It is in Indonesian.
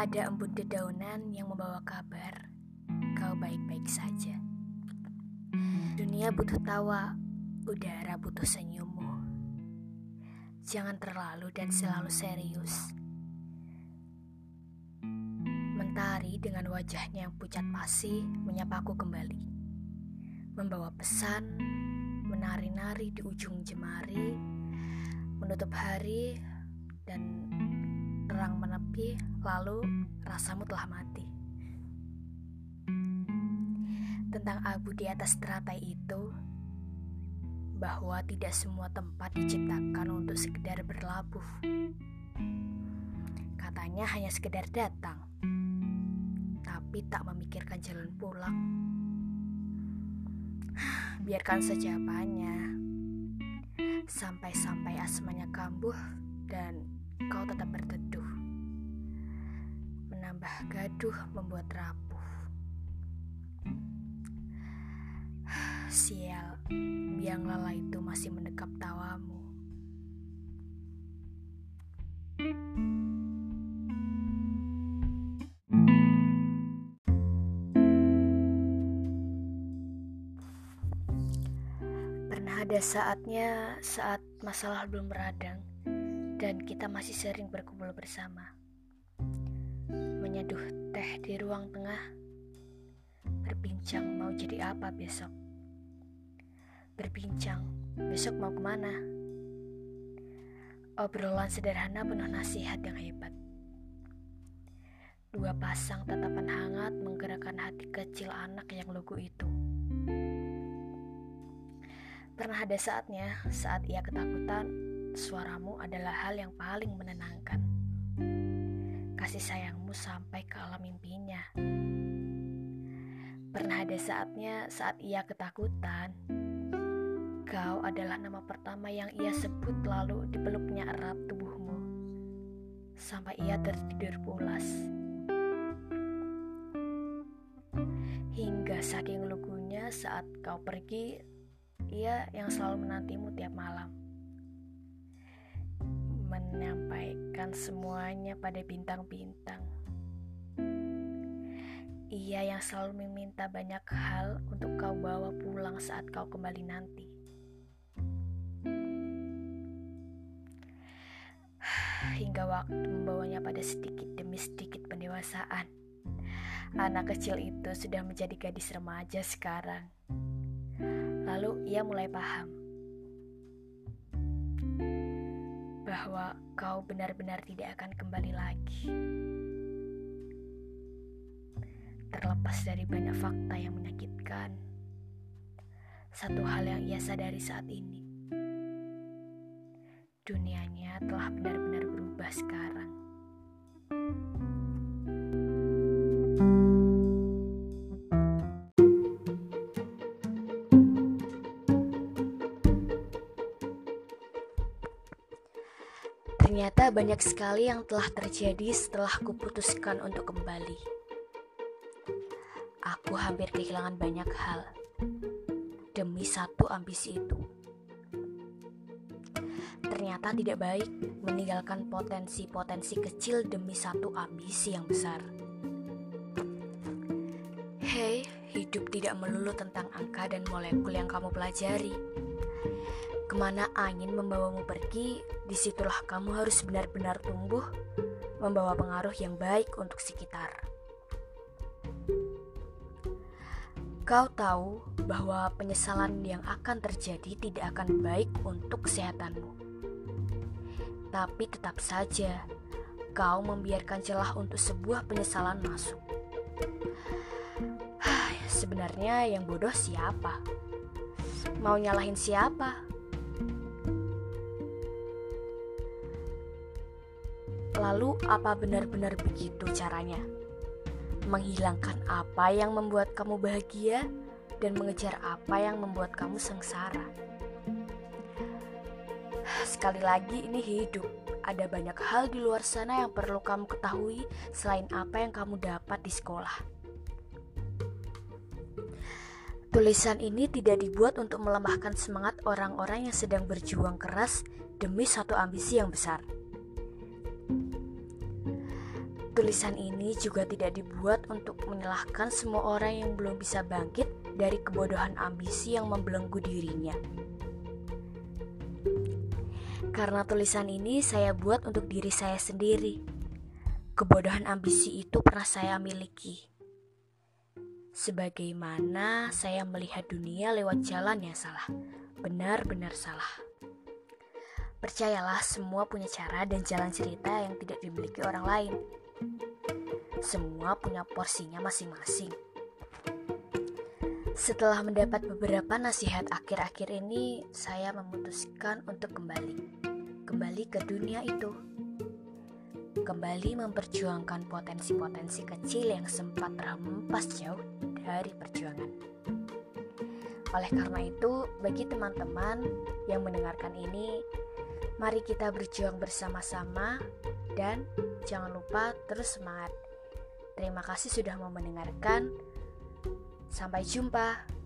Ada embun dedaunan yang membawa kabar kau baik-baik saja. Dunia butuh tawa, udara butuh senyummu. Jangan terlalu dan selalu serius. Mentari dengan wajahnya yang pucat pasi menyapaku kembali. Membawa pesan, menari-nari di ujung jemari, menutup hari dan terang menepi, lalu rasamu telah mati. Tentang abu di atas teratai itu, bahwa tidak semua tempat diciptakan untuk sekedar berlabuh. Katanya hanya sekedar datang, tapi tak memikirkan jalan pulang. Biarkan saja apanya, sampai-sampai asmanya kambuh dan kau tetap berteduh. Menambah gaduh membuat rapuh. Sial, biang lala itu masih mendekap tawamu. Pernah ada saatnya saat masalah belum meradang dan kita masih sering berkumpul bersama. Menyeduh teh di ruang tengah, berbincang mau jadi apa besok. Berbincang, besok mau ke mana? Obrolan sederhana penuh nasihat yang hebat. Dua pasang tatapan hangat menggerakkan hati kecil anak yang lugu itu. Pernah ada saatnya saat ia ketakutan suaramu adalah hal yang paling menenangkan. Kasih sayangmu sampai ke alam mimpinya. Pernah ada saatnya saat ia ketakutan, kau adalah nama pertama yang ia sebut lalu dipeluknya erat tubuhmu sampai ia tertidur pulas. Hingga saking lugunya saat kau pergi, ia yang selalu menantimu tiap malam menyampaikan semuanya pada bintang-bintang. Ia yang selalu meminta banyak hal untuk kau bawa pulang saat kau kembali nanti. Hingga waktu membawanya pada sedikit demi sedikit pendewasaan. Anak kecil itu sudah menjadi gadis remaja sekarang. Lalu ia mulai paham bahwa kau benar-benar tidak akan kembali lagi. Terlepas dari banyak fakta yang menyakitkan, satu hal yang ia sadari saat ini, dunianya telah benar-benar berubah sekarang. Ternyata banyak sekali yang telah terjadi setelah kuputuskan untuk kembali. Aku hampir kehilangan banyak hal demi satu ambisi itu. Ternyata tidak baik meninggalkan potensi-potensi kecil demi satu ambisi yang besar. Hei, hidup tidak melulu tentang angka dan molekul yang kamu pelajari Ke mana angin membawamu pergi, di situlah kamu harus benar-benar tumbuh, membawa pengaruh yang baik untuk sekitar. Kau tahu bahwa penyesalan yang akan terjadi tidak akan baik untuk kesehatanmu. Tapi tetap saja, kau membiarkan celah untuk sebuah penyesalan masuk. Sebenarnya yang bodoh siapa? Mau nyalahin siapa? Lalu, apa benar-benar begitu caranya? Menghilangkan apa yang membuat kamu bahagia dan mengejar apa yang membuat kamu sengsara. Sekali lagi, ini hidup. Ada banyak hal di luar sana yang perlu kamu ketahui selain apa yang kamu dapat di sekolah. Tulisan ini tidak dibuat untuk melemahkan semangat orang-orang yang sedang berjuang keras demi satu ambisi yang besar. Tulisan ini juga tidak dibuat untuk menyalahkan semua orang yang belum bisa bangkit dari kebodohan ambisi yang membelenggu dirinya. Karena tulisan ini saya buat untuk diri saya sendiri. Kebodohan ambisi itu pernah saya miliki. Sebagaimana saya melihat dunia lewat jalan yang salah, benar-benar salah. Percayalah, semua punya cara dan jalan cerita yang tidak dimiliki orang lain. Semua punya porsinya masing-masing. Setelah mendapat beberapa nasihat akhir-akhir ini, saya memutuskan untuk kembali. Kembali ke dunia itu. Kembali memperjuangkan potensi-potensi kecil yang sempat terhempas jauh dari perjuangan. Oleh karena itu, bagi teman-teman yang mendengarkan ini, Mari kita berjuang bersama-sama dan jangan lupa terus semangat. Terima kasih sudah mau mendengarkan. Sampai jumpa.